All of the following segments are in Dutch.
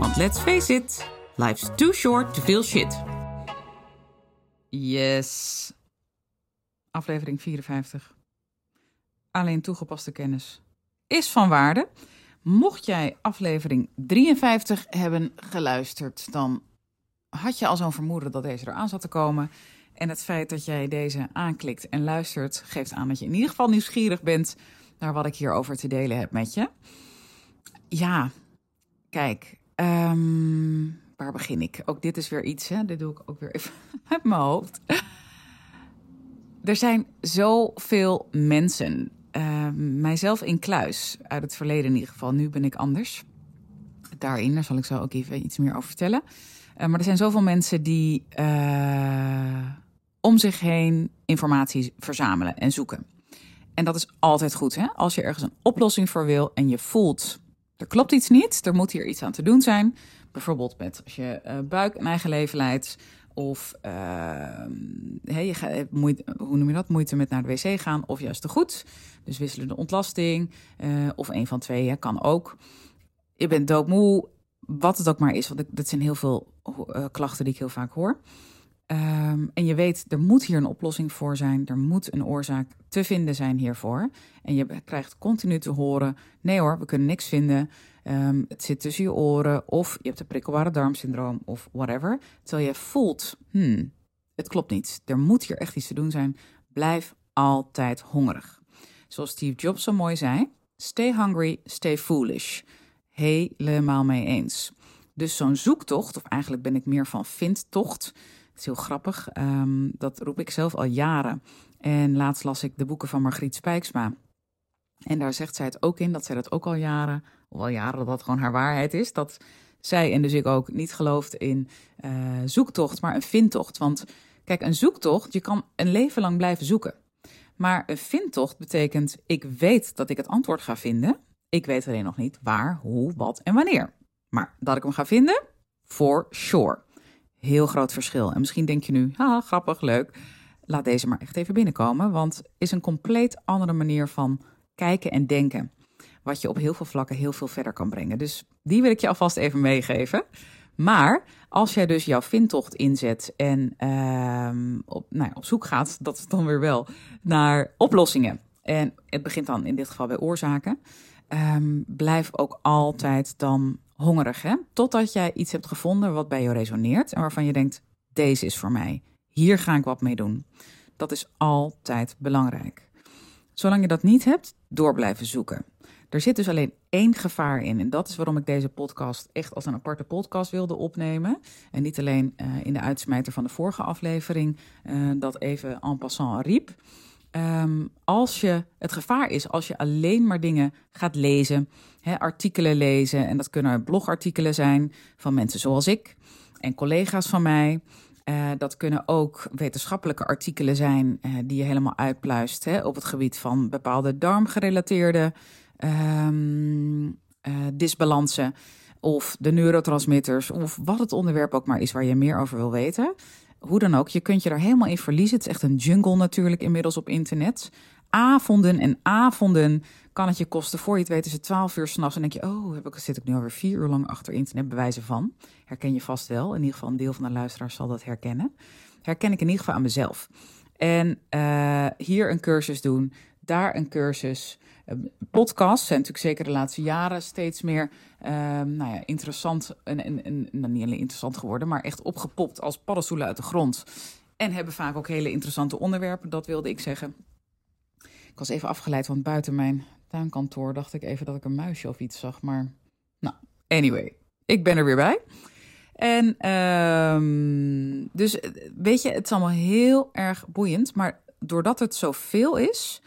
want let's face it, life's too short to feel shit. Yes. Aflevering 54. Alleen toegepaste kennis is van waarde. Mocht jij aflevering 53 hebben geluisterd, dan had je al zo'n vermoeden dat deze eraan zat te komen. En het feit dat jij deze aanklikt en luistert, geeft aan dat je in ieder geval nieuwsgierig bent naar wat ik hierover te delen heb met je. Ja, kijk, ehm, waar begin ik? Ook dit is weer iets, hè? dit doe ik ook weer even uit mijn hoofd. Er zijn zoveel mensen, uh, mijzelf in kluis, uit het verleden in ieder geval. Nu ben ik anders. Daarin, daar zal ik zo ook even iets meer over vertellen. Uh, maar er zijn zoveel mensen die uh, om zich heen informatie verzamelen en zoeken. En dat is altijd goed, hè? Als je ergens een oplossing voor wil en je voelt er klopt iets niet, er moet hier iets aan te doen zijn. Bijvoorbeeld met als je uh, buik een eigen leven leidt. Of hey, je gaat, moeite, hoe noem je dat? Moeite met naar de wc gaan. Of juist te goed. Dus wisselende ontlasting. Uh, of een van twee hè, kan ook. Je bent doodmoe. Wat het ook maar is. Want dat zijn heel veel uh, klachten die ik heel vaak hoor. Um, en je weet, er moet hier een oplossing voor zijn. Er moet een oorzaak te vinden zijn hiervoor. En je krijgt continu te horen: nee hoor, we kunnen niks vinden. Um, het zit tussen je oren. Of je hebt een prikkelbare darmsyndroom of whatever. Terwijl je voelt: hmm, het klopt niet. Er moet hier echt iets te doen zijn. Blijf altijd hongerig. Zoals Steve Jobs zo mooi zei: stay hungry, stay foolish. Helemaal mee eens. Dus zo'n zoektocht, of eigenlijk ben ik meer van vindtocht. Het is heel grappig. Um, dat roep ik zelf al jaren. En laatst las ik de boeken van Margriet Spijksma. En daar zegt zij het ook in, dat zij dat ook al jaren, of al jaren dat dat gewoon haar waarheid is. Dat zij en dus ik ook niet gelooft in uh, zoektocht, maar een vindtocht. Want kijk, een zoektocht, je kan een leven lang blijven zoeken. Maar een vindtocht betekent, ik weet dat ik het antwoord ga vinden. Ik weet alleen nog niet waar, hoe, wat en wanneer. Maar dat ik hem ga vinden, for sure. Heel groot verschil. En misschien denk je nu, ha, grappig, leuk. Laat deze maar echt even binnenkomen, want is een compleet andere manier van kijken en denken. Wat je op heel veel vlakken heel veel verder kan brengen. Dus die wil ik je alvast even meegeven. Maar als jij dus jouw vindtocht inzet en uh, op, nou ja, op zoek gaat, dat is dan weer wel, naar oplossingen. En het begint dan in dit geval bij oorzaken. Um, blijf ook altijd dan hongerig, hè? Totdat jij iets hebt gevonden wat bij jou resoneert en waarvan je denkt: deze is voor mij. Hier ga ik wat mee doen. Dat is altijd belangrijk. Zolang je dat niet hebt, door blijven zoeken. Er zit dus alleen één gevaar in. En dat is waarom ik deze podcast echt als een aparte podcast wilde opnemen. En niet alleen uh, in de uitsmijter van de vorige aflevering uh, dat even en passant riep. Um, als je, het gevaar is als je alleen maar dingen gaat lezen, artikelen lezen. En dat kunnen blogartikelen zijn van mensen zoals ik en collega's van mij. Uh, dat kunnen ook wetenschappelijke artikelen zijn uh, die je helemaal uitpluist op het gebied van bepaalde darmgerelateerde um, uh, disbalansen. Of de neurotransmitters, of wat het onderwerp ook maar is waar je meer over wil weten. Hoe dan ook, je kunt je daar helemaal in verliezen. Het is echt een jungle natuurlijk inmiddels op internet. Avonden en avonden kan het je kosten. Voor je het weet is het 12 uur s'nachts en denk je, oh, heb ik, zit ik nu alweer vier uur lang achter internet bewijzen van. Herken je vast wel. In ieder geval een deel van de luisteraars zal dat herkennen. Herken ik in ieder geval aan mezelf. En uh, hier een cursus doen, daar een cursus. Uh, podcasts zijn natuurlijk zeker de laatste jaren steeds meer uh, nou ja, interessant. En, en, en nou, niet alleen interessant geworden, maar echt opgepopt als paddenstoelen uit de grond. En hebben vaak ook hele interessante onderwerpen, dat wilde ik zeggen. Ik was even afgeleid, want buiten mijn tuinkantoor dacht ik even dat ik een muisje of iets zag. Maar nou, anyway, ik ben er weer bij. En um, dus weet je, het is allemaal heel erg boeiend. Maar doordat het zoveel is,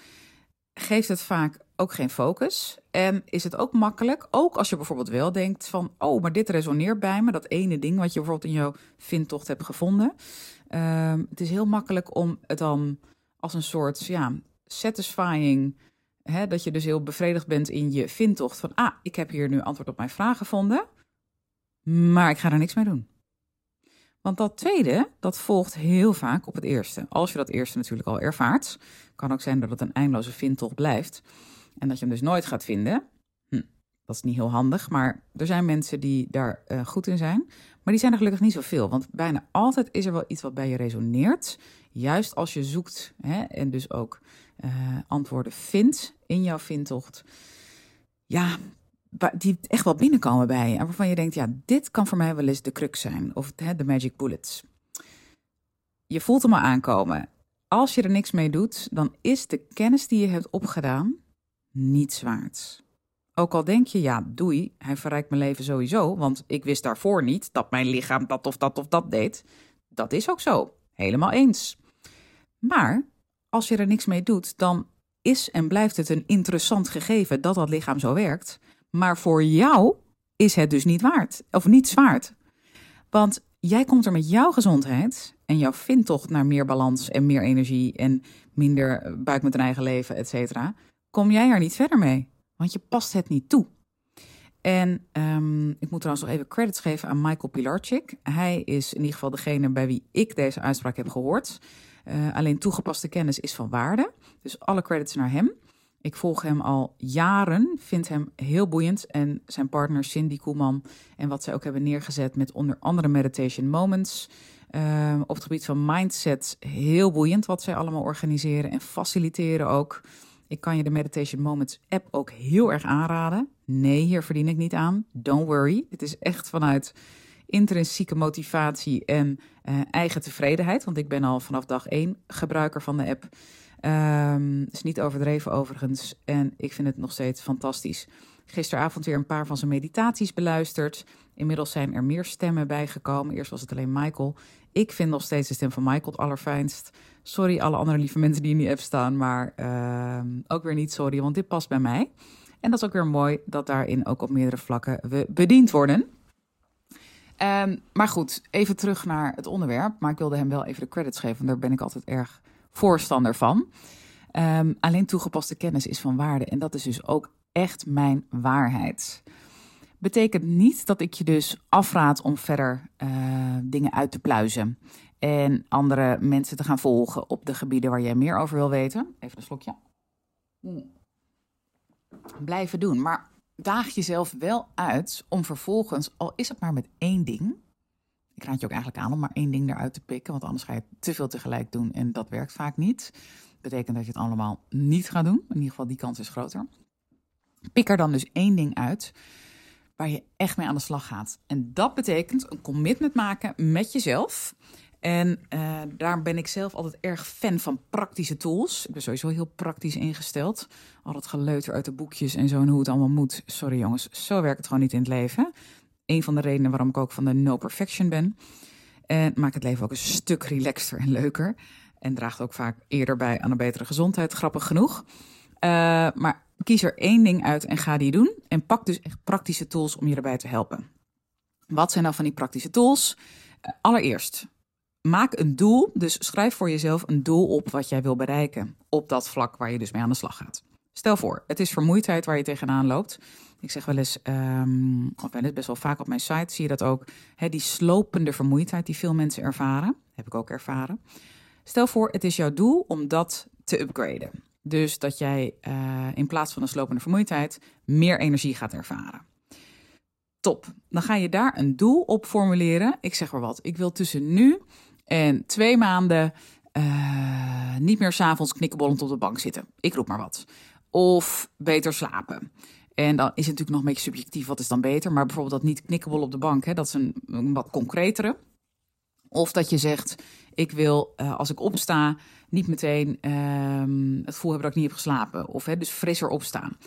geeft het vaak ook geen focus. En is het ook makkelijk, ook als je bijvoorbeeld wel denkt van, oh, maar dit resoneert bij me, dat ene ding wat je bijvoorbeeld in jouw vindtocht hebt gevonden. Ehm, het is heel makkelijk om het dan als een soort, ja, satisfying, hè, dat je dus heel bevredigd bent in je vindtocht van, ah, ik heb hier nu antwoord op mijn vraag gevonden, maar ik ga er niks mee doen. Want dat tweede, dat volgt heel vaak op het eerste. Als je dat eerste natuurlijk al ervaart, kan ook zijn dat het een eindeloze vindtocht blijft. En dat je hem dus nooit gaat vinden. Hm, dat is niet heel handig, maar er zijn mensen die daar uh, goed in zijn. Maar die zijn er gelukkig niet zoveel. Want bijna altijd is er wel iets wat bij je resoneert. Juist als je zoekt hè, en dus ook uh, antwoorden vindt in jouw vindtocht. Ja, die echt wel binnenkomen bij je. En waarvan je denkt, ja, dit kan voor mij wel eens de crux zijn. Of hè, de magic bullets. Je voelt hem al aankomen. Als je er niks mee doet, dan is de kennis die je hebt opgedaan niets waard. Ook al denk je, ja, doei, hij verrijkt mijn leven sowieso, want ik wist daarvoor niet dat mijn lichaam dat of dat of dat deed. Dat is ook zo, helemaal eens. Maar als je er niks mee doet, dan is en blijft het een interessant gegeven dat dat lichaam zo werkt. Maar voor jou is het dus niet waard, of niet waard. Want jij komt er met jouw gezondheid en jouw vindtocht naar meer balans en meer energie en minder buik met een eigen leven, et cetera, kom jij er niet verder mee. Want je past het niet toe. En um, ik moet trouwens nog even credits geven aan Michael Pilarczyk. Hij is in ieder geval degene bij wie ik deze uitspraak heb gehoord. Uh, alleen toegepaste kennis is van waarde. Dus alle credits naar hem. Ik volg hem al jaren, vind hem heel boeiend. En zijn partner Cindy Koeman en wat zij ook hebben neergezet met onder andere Meditation Moments. Uh, op het gebied van mindset heel boeiend wat zij allemaal organiseren en faciliteren ook. Ik kan je de Meditation Moments app ook heel erg aanraden. Nee, hier verdien ik niet aan. Don't worry. Het is echt vanuit intrinsieke motivatie en uh, eigen tevredenheid. Want ik ben al vanaf dag één gebruiker van de app. Um, is niet overdreven overigens. En ik vind het nog steeds fantastisch. Gisteravond weer een paar van zijn meditaties beluisterd. Inmiddels zijn er meer stemmen bijgekomen. Eerst was het alleen Michael. Ik vind nog steeds de stem van Michael het allerfijnst. Sorry alle andere lieve mensen die in die app staan, maar uh, ook weer niet sorry, want dit past bij mij. En dat is ook weer mooi dat daarin ook op meerdere vlakken we bediend worden. Um, maar goed, even terug naar het onderwerp. Maar ik wilde hem wel even de credits geven, daar ben ik altijd erg voorstander van. Um, alleen toegepaste kennis is van waarde en dat is dus ook echt mijn waarheid. Betekent niet dat ik je dus afraad om verder uh, dingen uit te pluizen en andere mensen te gaan volgen op de gebieden waar jij meer over wil weten. Even een slokje. Hmm. Blijven doen, maar daag jezelf wel uit om vervolgens, al is het maar met één ding. Ik raad je ook eigenlijk aan om maar één ding eruit te pikken, want anders ga je te veel tegelijk doen en dat werkt vaak niet. Betekent dat je het allemaal niet gaat doen. In ieder geval, die kans is groter. Pik er dan dus één ding uit waar je echt mee aan de slag gaat. En dat betekent een commitment maken met jezelf. En uh, daar ben ik zelf altijd erg fan van praktische tools. Ik ben sowieso heel praktisch ingesteld. Al het geleuter uit de boekjes en zo en hoe het allemaal moet. Sorry jongens, zo werkt het gewoon niet in het leven. Een van de redenen waarom ik ook van de no perfection ben. En maakt het leven ook een stuk relaxter en leuker. En draagt ook vaak eerder bij aan een betere gezondheid, grappig genoeg. Uh, maar kies er één ding uit en ga die doen. En pak dus echt praktische tools om je erbij te helpen. Wat zijn nou van die praktische tools? Uh, allereerst, maak een doel. Dus schrijf voor jezelf een doel op wat jij wil bereiken. Op dat vlak waar je dus mee aan de slag gaat. Stel voor, het is vermoeidheid waar je tegenaan loopt. Ik zeg wel eens, um, of wel eens best wel vaak op mijn site zie je dat ook. Hè, die slopende vermoeidheid die veel mensen ervaren. Heb ik ook ervaren. Stel voor, het is jouw doel om dat te upgraden. Dus dat jij uh, in plaats van een slopende vermoeidheid meer energie gaat ervaren. Top. Dan ga je daar een doel op formuleren. Ik zeg maar wat. Ik wil tussen nu en twee maanden uh, niet meer s'avonds knikkenbollend op de bank zitten. Ik roep maar wat. Of beter slapen. En dan is het natuurlijk nog een beetje subjectief, wat is dan beter? Maar bijvoorbeeld dat niet knikkenbol op de bank, hè, dat is een, wat concretere. Of dat je zegt, ik wil uh, als ik opsta niet meteen uh, het gevoel hebben dat ik niet heb geslapen. Of hè, dus frisser opstaan.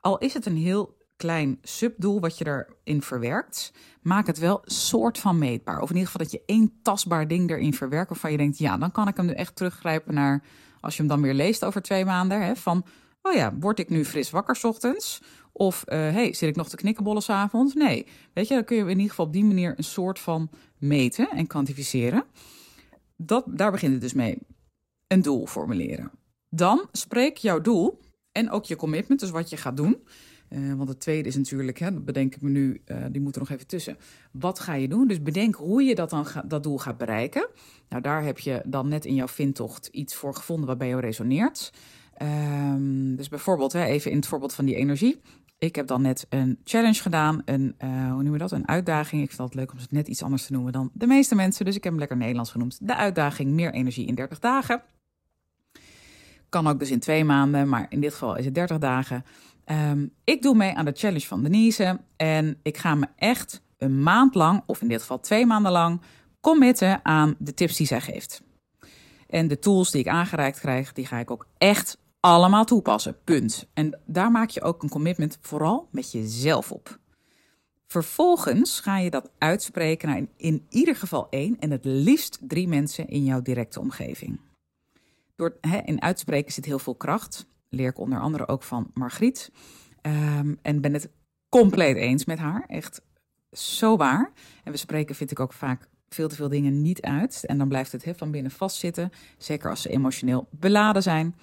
Al is het een heel klein subdoel wat je erin verwerkt, maak het wel soort van meetbaar. Of in ieder geval dat je één tastbaar ding erin verwerkt waarvan je denkt, ja, dan kan ik hem nu echt teruggrijpen naar, als je hem dan weer leest over twee maanden, hè, van, oh ja, word ik nu fris wakker ochtends? Of uh, hey, zit ik nog te knikkenbollen s'avonds? Nee. Weet je, dan kun je in ieder geval op die manier een soort van meten en kwantificeren. Dat, daar begint het dus mee. Een doel formuleren. Dan spreek jouw doel en ook je commitment, dus wat je gaat doen. Uh, want het tweede is natuurlijk, hè, dat bedenk ik me nu, uh, die moet er nog even tussen. Wat ga je doen? Dus bedenk hoe je dat, dan dat doel gaat bereiken. Nou, daar heb je dan net in jouw vindtocht iets voor gevonden wat bij jou resoneert. Um, dus bijvoorbeeld, hè, even in het voorbeeld van die energie. Ik heb dan net een challenge gedaan, een, uh, hoe noemen we dat? Een uitdaging. Ik vind het leuk om het net iets anders te noemen dan de meeste mensen. Dus ik heb hem lekker Nederlands genoemd. De uitdaging meer energie in 30 dagen. Kan ook dus in twee maanden, maar in dit geval is het 30 dagen. Um, ik doe mee aan de challenge van Denise. En ik ga me echt een maand lang, of in dit geval twee maanden lang, committen aan de tips die zij geeft. En de tools die ik aangereikt krijg, die ga ik ook echt allemaal toepassen. Punt. En daar maak je ook een commitment vooral met jezelf op. Vervolgens ga je dat uitspreken naar in, ieder geval één en het liefst drie mensen in jouw directe omgeving. Door in uitspreken zit heel veel kracht. Leer ik onder andere ook van Margriet. Um, en ben het compleet eens met haar. Echt zo waar. En we spreken, vind ik ook vaak veel te veel dingen niet uit. En dan blijft het hè, van binnen vastzitten. Zeker als ze emotioneel beladen zijn.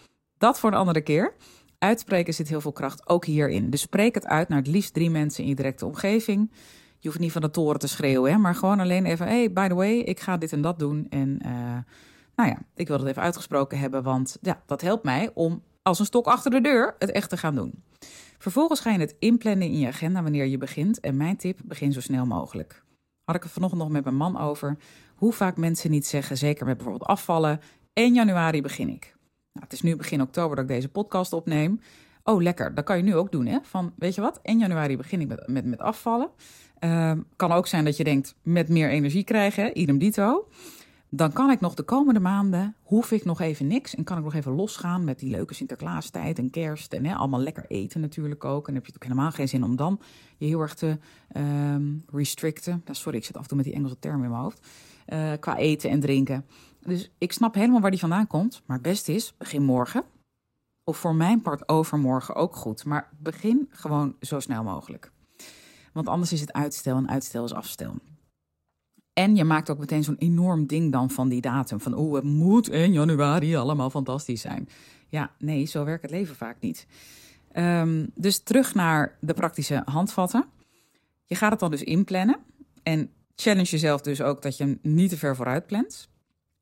Dat voor een andere keer. Uitspreken zit heel veel kracht ook hierin. Dus spreek het uit naar het liefst drie mensen in je directe omgeving. Je hoeft niet van de toren te schreeuwen, hè, maar gewoon alleen even: hey, by the way, ik ga dit en dat doen. En uh, nou ja, ik wil het even uitgesproken hebben, want ja, dat helpt mij om als een stok achter de deur het echt te gaan doen. Vervolgens ga je het inplannen in je agenda wanneer je begint. En mijn tip: begin zo snel mogelijk. Had ik het vanochtend nog met mijn man over. Hoe vaak mensen niet zeggen, zeker met bijvoorbeeld afvallen: 1 januari begin ik. Nou, het is nu begin oktober dat ik deze podcast opneem. Oh, lekker. Dat kan je nu ook doen, hè? Van, weet je wat? 1 januari begin ik met, met, met afvallen. Uh, kan ook zijn dat je denkt, met meer energie krijgen, idem dito. Dan kan ik nog de komende maanden, hoef ik nog even niks. En kan ik nog even losgaan met die leuke Sinterklaastijd en kerst. En hè, allemaal lekker eten natuurlijk ook. En dan heb je natuurlijk helemaal geen zin om dan je heel erg te um, restricten. sorry, ik zit af en toe met die Engelse term in mijn hoofd. Uh, qua eten en drinken. Dus ik snap helemaal waar die vandaan komt. Maar het beste is, begin morgen. Of voor mijn part overmorgen ook goed. Maar begin gewoon zo snel mogelijk. Want anders is het uitstel en uitstel is afstel. En je maakt ook meteen zo'n enorm ding dan van die datum. Van, oh, het moet in januari allemaal fantastisch zijn. Ja, nee, zo werkt het leven vaak niet. Um, dus terug naar de praktische handvatten. Je gaat het dan dus inplannen. En challenge jezelf dus ook dat je niet te ver vooruit plant.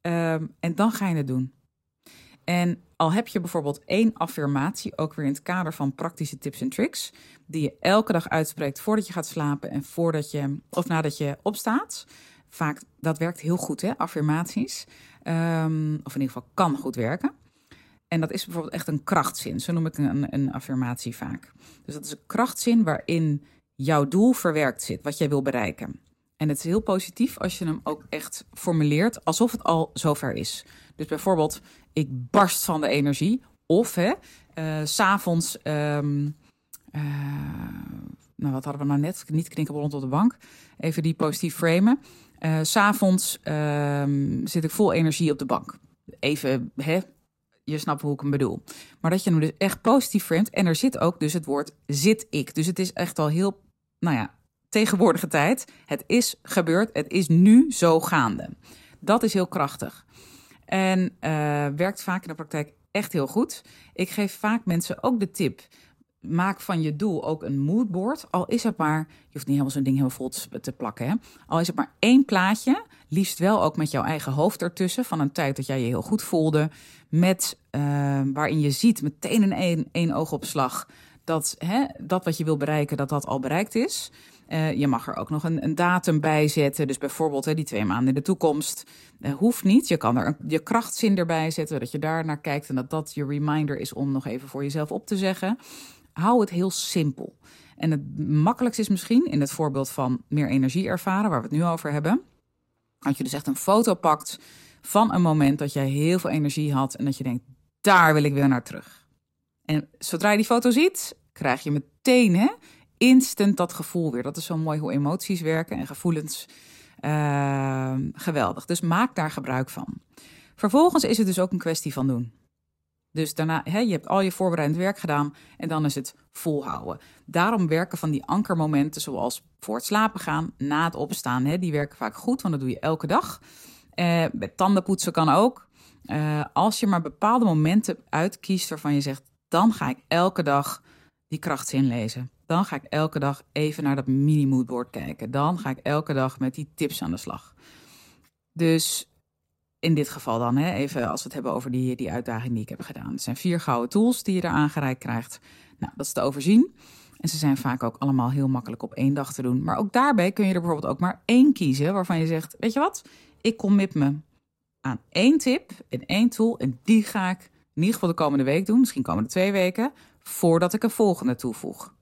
Um, en dan ga je het doen. En al heb je bijvoorbeeld één affirmatie, ook weer in het kader van praktische tips en tricks, die je elke dag uitspreekt voordat je gaat slapen en voordat je, of nadat je opstaat. Vaak, dat werkt heel goed, hè, affirmaties. Um, of in ieder geval kan goed werken. En dat is bijvoorbeeld echt een krachtzin. Zo noem ik een, een affirmatie vaak. Dus dat is een krachtzin waarin jouw doel verwerkt zit, wat jij wil bereiken. En het is heel positief als je hem ook echt formuleert alsof het al zover is. Dus bijvoorbeeld, ik barst van de energie. Of hè, uh, s'avonds, um, uh, nou wat hadden we nou net? Niet knikken rond op de bank. Even die positief framen. Uh, s'avonds um, zit ik vol energie op de bank. Even, hè, je snapt hoe ik hem bedoel. Maar dat je hem dus echt positief framet. En er zit ook dus het woord zit ik. Dus het is echt al heel, nou ja, tegenwoordige tijd. Het is gebeurd, het is nu zo gaande. Dat is heel krachtig. En uh, werkt vaak in de praktijk echt heel goed. Ik geef vaak mensen ook de tip. Maak van je doel ook een moodboard. Al is het maar, je hoeft niet helemaal zo'n ding helemaal vol te plakken. Hè? Al is het maar één plaatje. Liefst wel ook met jouw eigen hoofd ertussen. Van een tijd dat jij je heel goed voelde. Met uh, waarin je ziet meteen in één, één oogopslag. Dat, hè, dat wat je wil bereiken, dat dat al bereikt is. Uh, je mag er ook nog een, een datum bij zetten. Dus bijvoorbeeld hè, die twee maanden in de toekomst. Uh, hoeft niet. Je kan er een, je krachtzin erbij zetten. Dat je daar naar kijkt en dat dat je reminder is om nog even voor jezelf op te zeggen. Hou het heel simpel. En het makkelijkste is misschien in het voorbeeld van meer energie ervaren, waar we het nu over hebben. Dat je dus echt een foto pakt van een moment dat jij heel veel energie had en dat je denkt, daar wil ik weer naar terug. En zodra je die foto ziet, krijg je meteen hè, instant dat gevoel weer. Dat is zo mooi hoe emoties werken en gevoelens. Uh, geweldig. Dus maak daar gebruik van. Vervolgens is het dus ook een kwestie van doen. Dus daarna, hè, je hebt al je voorbereidend werk gedaan en dan is het volhouden. Daarom werken van die ankermomenten zoals voor het slapen gaan, na het opstaan, hè, die werken vaak goed, want dat doe je elke dag. Uh, met tandenpoetsen kan ook. Uh, als je maar bepaalde momenten uitkiest waarvan je zegt, dan ga ik elke dag die krachtzin lezen. Dan ga ik elke dag even naar dat mini-moodboard kijken. Dan ga ik elke dag met die tips aan de slag. Dus in dit geval dan, hè, even als we het hebben over die, die uitdaging die ik heb gedaan. Het zijn vier gouden tools die je eraan gereikt krijgt. Nou, dat is te overzien. En ze zijn vaak ook allemaal heel makkelijk op één dag te doen. Maar ook daarbij kun je er bijvoorbeeld ook maar één kiezen waarvan je zegt: Weet je wat, ik commit me aan één tip en één tool. En die ga ik in ieder geval de komende week doen, misschien komende twee weken, voordat ik een volgende toevoeg.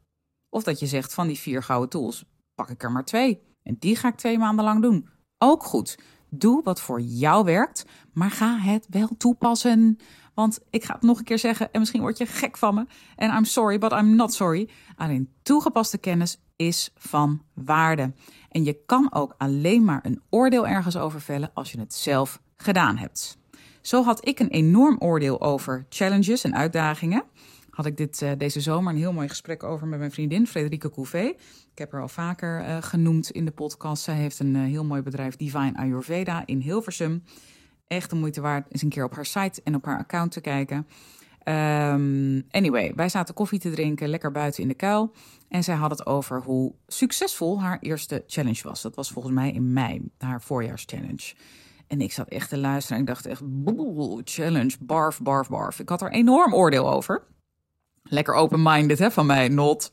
Of dat je zegt: Van die vier gouden tools pak ik er maar twee. En die ga ik twee maanden lang doen. Ook goed. Doe wat voor jou werkt, maar ga het wel toepassen. Want ik ga het nog een keer zeggen en misschien word je gek van me. En I'm sorry, but I'm not sorry. Alleen toegepaste kennis is van waarde. En je kan ook alleen maar een oordeel ergens over vellen als je het zelf gedaan hebt. Zo had ik een enorm oordeel over challenges en uitdagingen had ik dit, uh, deze zomer een heel mooi gesprek over met mijn vriendin Frederike Couvé. Ik heb haar al vaker uh, genoemd in de podcast. Zij heeft een uh, heel mooi bedrijf, Divine Ayurveda, in Hilversum. Echt de moeite waard is een keer op haar site en op haar account te kijken. Um, anyway, wij zaten koffie te drinken, lekker buiten in de kuil. En zij had het over hoe succesvol haar eerste challenge was. Dat was volgens mij in mei, haar voorjaarschallenge. En ik zat echt te luisteren en ik dacht echt, boel, challenge, barf, barf, barf. Ik had er enorm oordeel over. Lekker open-minded van mij, not.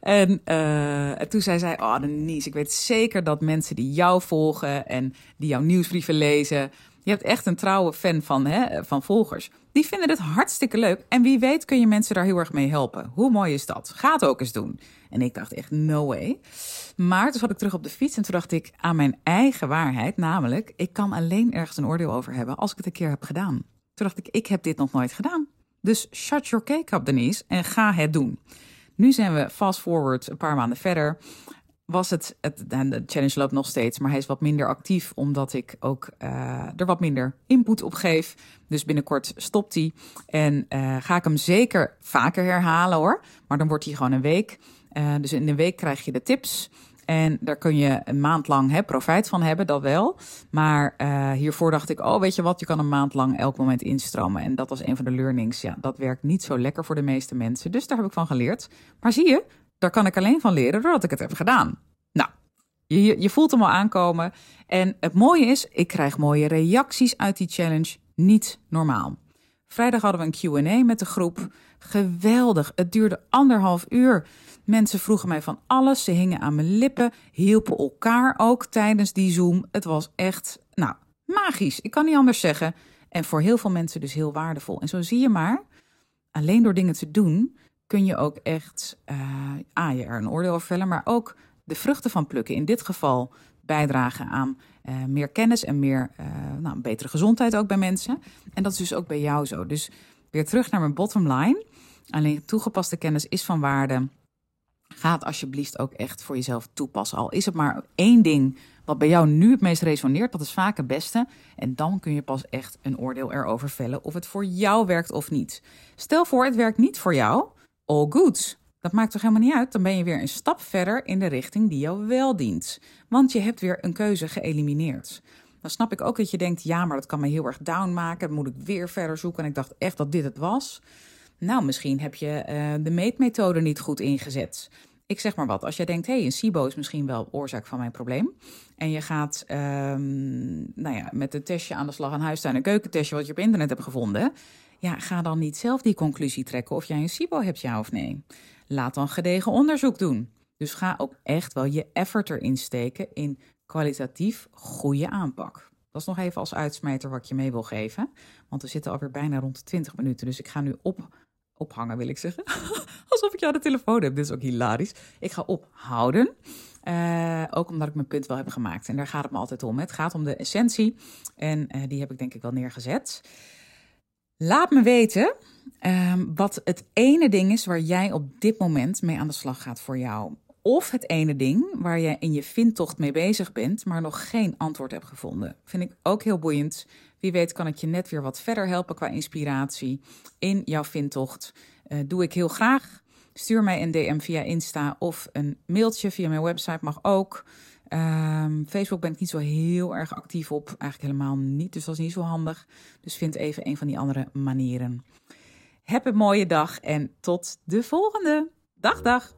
En uh, toen zei zij, oh Denise, ik weet zeker dat mensen die jou volgen en die jouw nieuwsbrieven lezen, je hebt echt een trouwe fan van, hè, van volgers. Die vinden het hartstikke leuk. En wie weet kun je mensen daar heel erg mee helpen. Hoe mooi is dat? Ga ook eens doen. En ik dacht echt, no way. Maar toen zat ik terug op de fiets en toen dacht ik aan mijn eigen waarheid. Namelijk, ik kan alleen ergens een oordeel over hebben als ik het een keer heb gedaan. Toen dacht ik, ik heb dit nog nooit gedaan. Dus shut your cake up, Denise, en ga het doen. Nu zijn we fast forward een paar maanden verder. Was het, het de challenge loopt nog steeds, maar hij is wat minder actief, omdat ik ook uh, er wat minder input op geef. Dus binnenkort stopt hij. En uh, ga ik hem zeker vaker herhalen hoor. Maar dan wordt hij gewoon een week. Uh, dus in een week krijg je de tips. En daar kun je een maand lang hè, profijt van hebben, dat wel. Maar uh, hiervoor dacht ik, oh weet je wat, je kan een maand lang elk moment instromen. En dat was een van de learnings. Ja, dat werkt niet zo lekker voor de meeste mensen. Dus daar heb ik van geleerd. Maar zie je, daar kan ik alleen van leren doordat ik het heb gedaan. Nou, je, je voelt hem al aankomen. En het mooie is, ik krijg mooie reacties uit die challenge. Niet normaal. Vrijdag hadden we een QA met de groep. Geweldig. Het duurde anderhalf uur. Mensen vroegen mij van alles. Ze hingen aan mijn lippen. Hielpen elkaar ook tijdens die Zoom. Het was echt, nou, magisch. Ik kan niet anders zeggen. En voor heel veel mensen dus heel waardevol. En zo zie je maar, alleen door dingen te doen, kun je ook echt, uh, je er een oordeel over vellen, maar ook de vruchten van plukken. In dit geval bijdragen aan uh, meer kennis en meer, uh, nou, betere gezondheid ook bij mensen. En dat is dus ook bij jou zo. Dus weer terug naar mijn bottom line. Alleen toegepaste kennis is van waarde. Ga het alsjeblieft ook echt voor jezelf toepassen. Al is het maar één ding wat bij jou nu het meest resoneert, dat is vaak het beste. En dan kun je pas echt een oordeel erover vellen of het voor jou werkt of niet. Stel voor, het werkt niet voor jou. All good. Dat maakt toch helemaal niet uit? Dan ben je weer een stap verder in de richting die jou wel dient. Want je hebt weer een keuze geëlimineerd. Dan snap ik ook dat je denkt: ja, maar dat kan me heel erg down maken. Moet ik weer verder zoeken. En ik dacht echt dat dit het was. Nou, misschien heb je uh, de meetmethode niet goed ingezet. Ik zeg maar wat, als jij denkt, hé, hey, een SIBO is misschien wel oorzaak van mijn probleem. En je gaat um, nou ja, met een testje aan de slag, een huistuin- en keukentestje wat je op internet hebt gevonden. Ja, ga dan niet zelf die conclusie trekken of jij een SIBO hebt, ja of nee. Laat dan gedegen onderzoek doen. Dus ga ook echt wel je effort erin steken in kwalitatief goede aanpak. Dat is nog even als uitsmijter wat je mee wil geven. Want we zitten alweer bijna rond de 20 minuten. Dus ik ga nu op ophangen, wil ik zeggen. Alsof ik jou de telefoon heb. Dit is ook hilarisch. Ik ga ophouden. Uh, ook omdat ik mijn punt wel heb gemaakt. En daar gaat het me altijd om. Het gaat om de essentie. En uh, die heb ik denk ik wel neergezet. Laat me weten uh, wat het ene ding is waar jij op dit moment mee aan de slag gaat voor jou. Of het ene ding waar je in je vindtocht mee bezig bent, maar nog geen antwoord hebt gevonden. Vind ik ook heel boeiend. Wie weet kan ik je net weer wat verder helpen qua inspiratie in jouw vindtocht. Uh, doe ik heel graag. Stuur mij een DM via Insta of een mailtje via mijn website mag ook. Um, Facebook ben ik niet zo heel erg actief op. Eigenlijk helemaal niet, dus dat is niet zo handig. Dus vind even een van die andere manieren. Heb een mooie dag en tot de volgende. Dag, dag.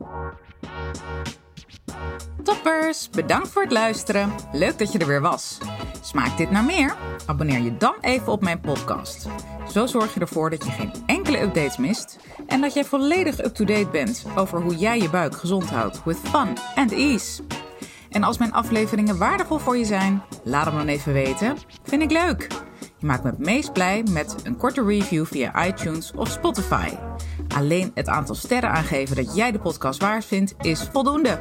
Toppers, bedankt voor het luisteren. Leuk dat je er weer was. Smaakt dit naar meer? Abonneer je dan even op mijn podcast. Zo zorg je ervoor dat je geen enkele updates mist en dat jij volledig up-to-date bent over hoe jij je buik gezond houdt with fun and ease. En als mijn afleveringen waardevol voor je zijn, laat hem dan even weten. Vind ik leuk. Je maakt me het meest blij met een korte review via iTunes of Spotify. Alleen het aantal sterren aangeven dat jij de podcast waard vindt is voldoende.